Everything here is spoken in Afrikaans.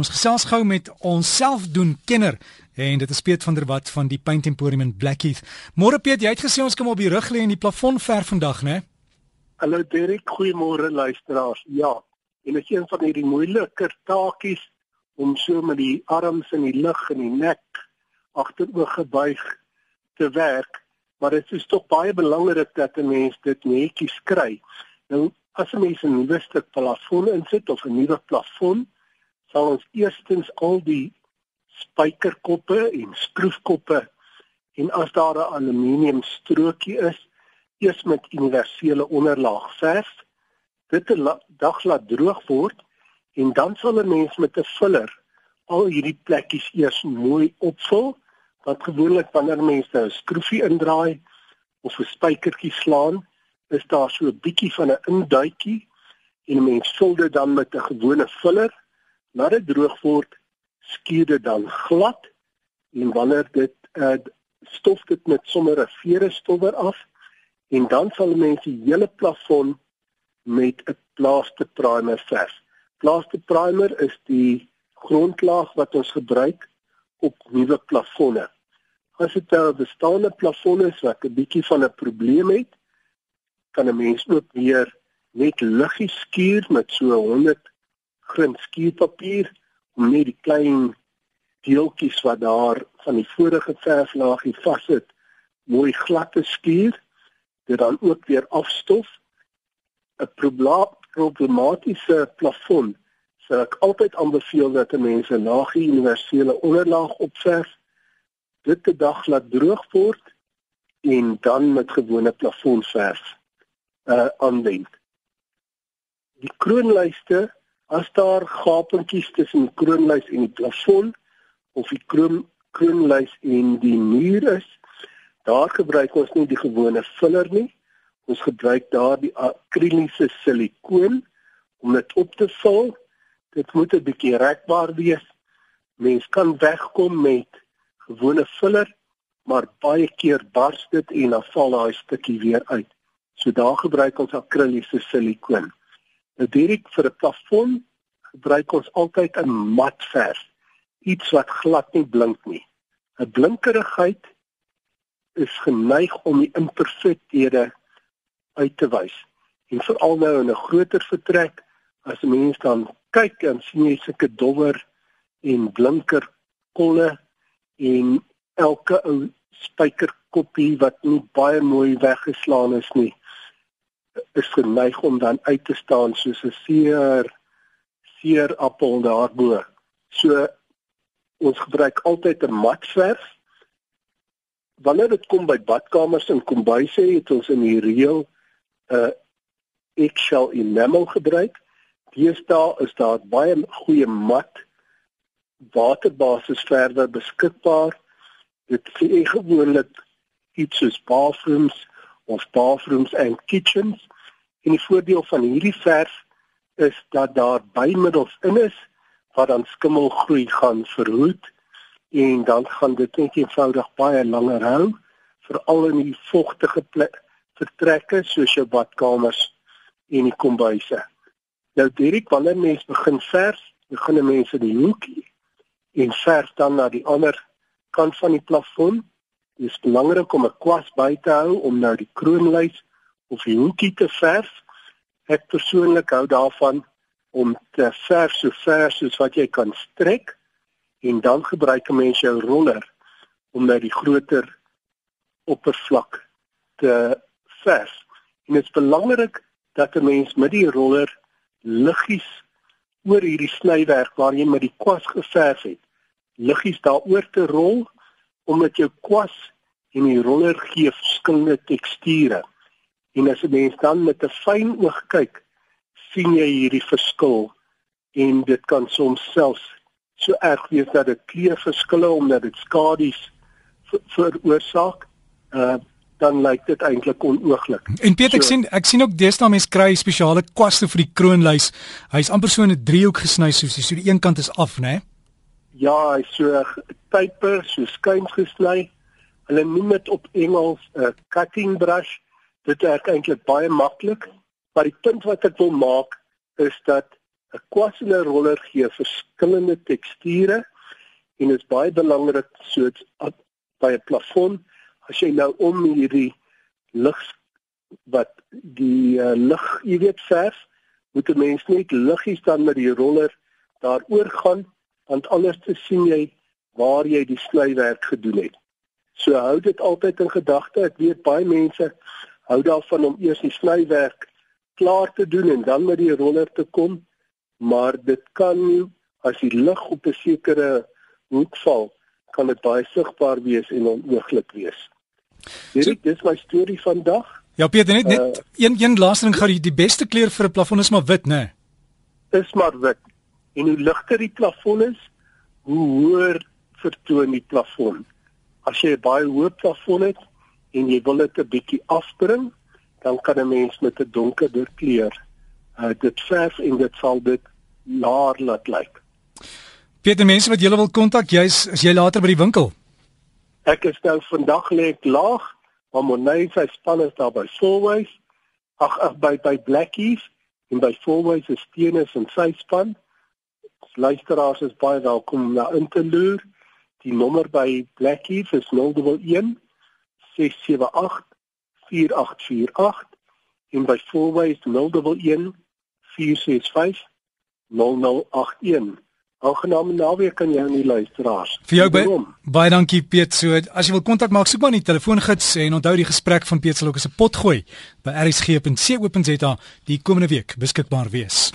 Ons gesels gou met ons selfdoen kenner en dit is Piet van der Walt van die Paint Emporium in Blackheath. Môre Piet, jy het gesê ons kan op die rug lê en die plafon verf vandag, né? Hallo Derek, goeiemôre luisteraars. Ja, en dit is een van hierdie moeiliker taakies om so met die arms in die lug en die nek agteroor gebuig te werk, maar dit is tog baie belangrik dat 'n mens dit netjies kry. Nou, as 'n mens 'n nuwe stuk plafon insit of 'n nuwe plafon, sal ons eerstens al die spykerkoppe en skroefkoppe en as daar 'n aluminium strokie is, eers met universele onderlaag verf. Dit 'n dag laat droog word en dan sal 'n mens met 'n filler al hierdie plekkies eers mooi opvul. Wat gewoonlik wanneer mense 'n skroefie indraai of 'n spykertjie slaan, is daar so 'n bietjie van 'n induitjie en 'n mens vul dit dan met 'n gewone filler Laat dit droog word, skuur dit dan glad en wanneer dit uh, stof dit met sommer 'n vere stowwer af en dan sal mense die hele plafon met 'n plaaster primer verf. Plaaster primer is die grondlaag wat ons gebruik op nuwe plafonne. As dit 'n bestaande plafon is wat 'n bietjie van 'n probleem het, kan 'n mens ook weer net liggies skuur met so 100 grint skuurpapier om net die klein deeltjies wat daar van die vorige verflaagie vassit. Mooi glad te skuur dit dan ook weer afstof. 'n problematiese plafon sal ek altyd aanbeveel dat mense 'n laagie universele onderlaag opverf. Dit te dag laat droog word en dan met gewone plafonverf uh aanwend. Die kroonlyste As daar gapentjies tussen die kroonlys en die plafon of die kroon kroonlys en die muur is, daar gebruik ons nie die gewone filler nie. Ons gebruik daar die akriliese silikoon om dit op te vul. Dit moet 'n bietjie rekbaar wees. Mens kan wegkom met gewone filler, maar baie keer bars dit en dan val daai stukkie weer uit. So daar gebruik ons akriliese silikoon. Nou direk vir 'n plafon gebruik ons altyd 'n mat verf, iets wat glad nie blink nie. 'n Blinkerigheid is geneig om die imperfekthede uit te wys. En veral nou in 'n groter vertrek, as mense dan kyk en sien jy sulke dowwer en blinker kolle en elke ou spykerkoppie wat nie baie mooi weggeslaan is nie is geneig om dan uit te staan soos 'n seer seer appel daarbo. So ons gebruik altyd 'n matverf. Wanneer dit kom by badkamers en kombuise het ons in die reël 'n uh, eggshell enamel gebruik. Deesdae is daar baie goeie mat waterbasis verder beskikbaar. Dit is gewoonlik iets soos bathrooms of bathrooms and kitchens. En die voordeel van hierdie verf is dat daar bymiddels in is wat dan skimmelgroei gaan verhoed en dan gaan dit net eenvoudig baie langer hou veral in die vogtige vertrekke soos jou badkamers en die kombuise. Nou direk wanneer mense begin verf, begin mense die hoekie en verf dan na die ander kant van die plafon Dit is belangrik om 'n kwas by te hou om nou die kroonlys of die hoekie te verf. Ek persoonlik hou daarvan om te verf so ver soos wat jy kan strek en dan gebruik 'n mens jou roller om nou die groter oppervlak te verf. En dit is belangrik dat 'n mens met die roller liggies oor hierdie snywerk waar jy met die kwas geverf het, liggies daaroor te rol omdat jou kwas en die roller gee verskillende teksture. En as 'n mens dan met 'n fyn oog kyk, sien jy hierdie verskil en dit kan soms selfs so erg wees dat dit kleurverskille omdat dit skadu's veroorsaak. Uh dan lyk dit eintlik onooglik. En Piet, ek so, sien ek sien ook deesdae mense kry spesiale kwaste vir die kroonlys. Hy's amper so 'n driehoek gesny soos die so die een kant is af, né? Nee? Ja, hy's so type, so skuins gesny. Hulle noem dit op Engels 'n uh, cutting brush. Dit werk eintlik baie maklik, maar die punt wat ek wil maak is dat 'n Quasile roller gee verskillende teksture en is baie belangrik soos by 'n plafon as jy nou om hierdie lig wat die uh, lig, jy weet verf, moet 'n mens net liggies dan met die roller daaroor gaan want anders te sien jy waar jy die snywerk gedoen het. So hou dit altyd in gedagte. Ek weet baie mense hou daarvan om eers die snywerk klaar te doen en dan met die roller te kom, maar dit kan as die lig op 'n sekere hoek val, kan dit baie sigbaar wees en onooglik wees. Hierdie so, dis my storie vandag. Ja, Pieter, net net uh, een een laaste ding gou die, die beste kleur vir 'n plafon is maar wit, né? Nee? Is maar wit. En hoe ligter die plafon is, hoe hoër vertoon die plafon. As jy 'n baie hoë plafon het en jy wil dit 'n bietjie afbring, dan kan 'n mens met 'n donkerder kleur uh, dit verf en dit sal dit laer laat lyk. Pieter, mense wat julle wil kontak, jy's as jy later by die winkel. Ek is nou vandag lê ek laag, maar Monay sy span is daar by Fourways. Ag ag by by Blackies en by Fourways is Steenus en sy span. Luisteraars is baie welkom om na in te loer. Die nommer by Blackies is 011 678 4848 en by Fourways 011 465 0081. Aangename naweek aan jou en die luisteraars. Vir jou by, baie dankie Piet. So as jy wil kontak maak, soek maar die telefoongids en onthou die gesprek van Piet sal ook as 'n pot gooi by rsg.co.za die komende week beskikbaar wees.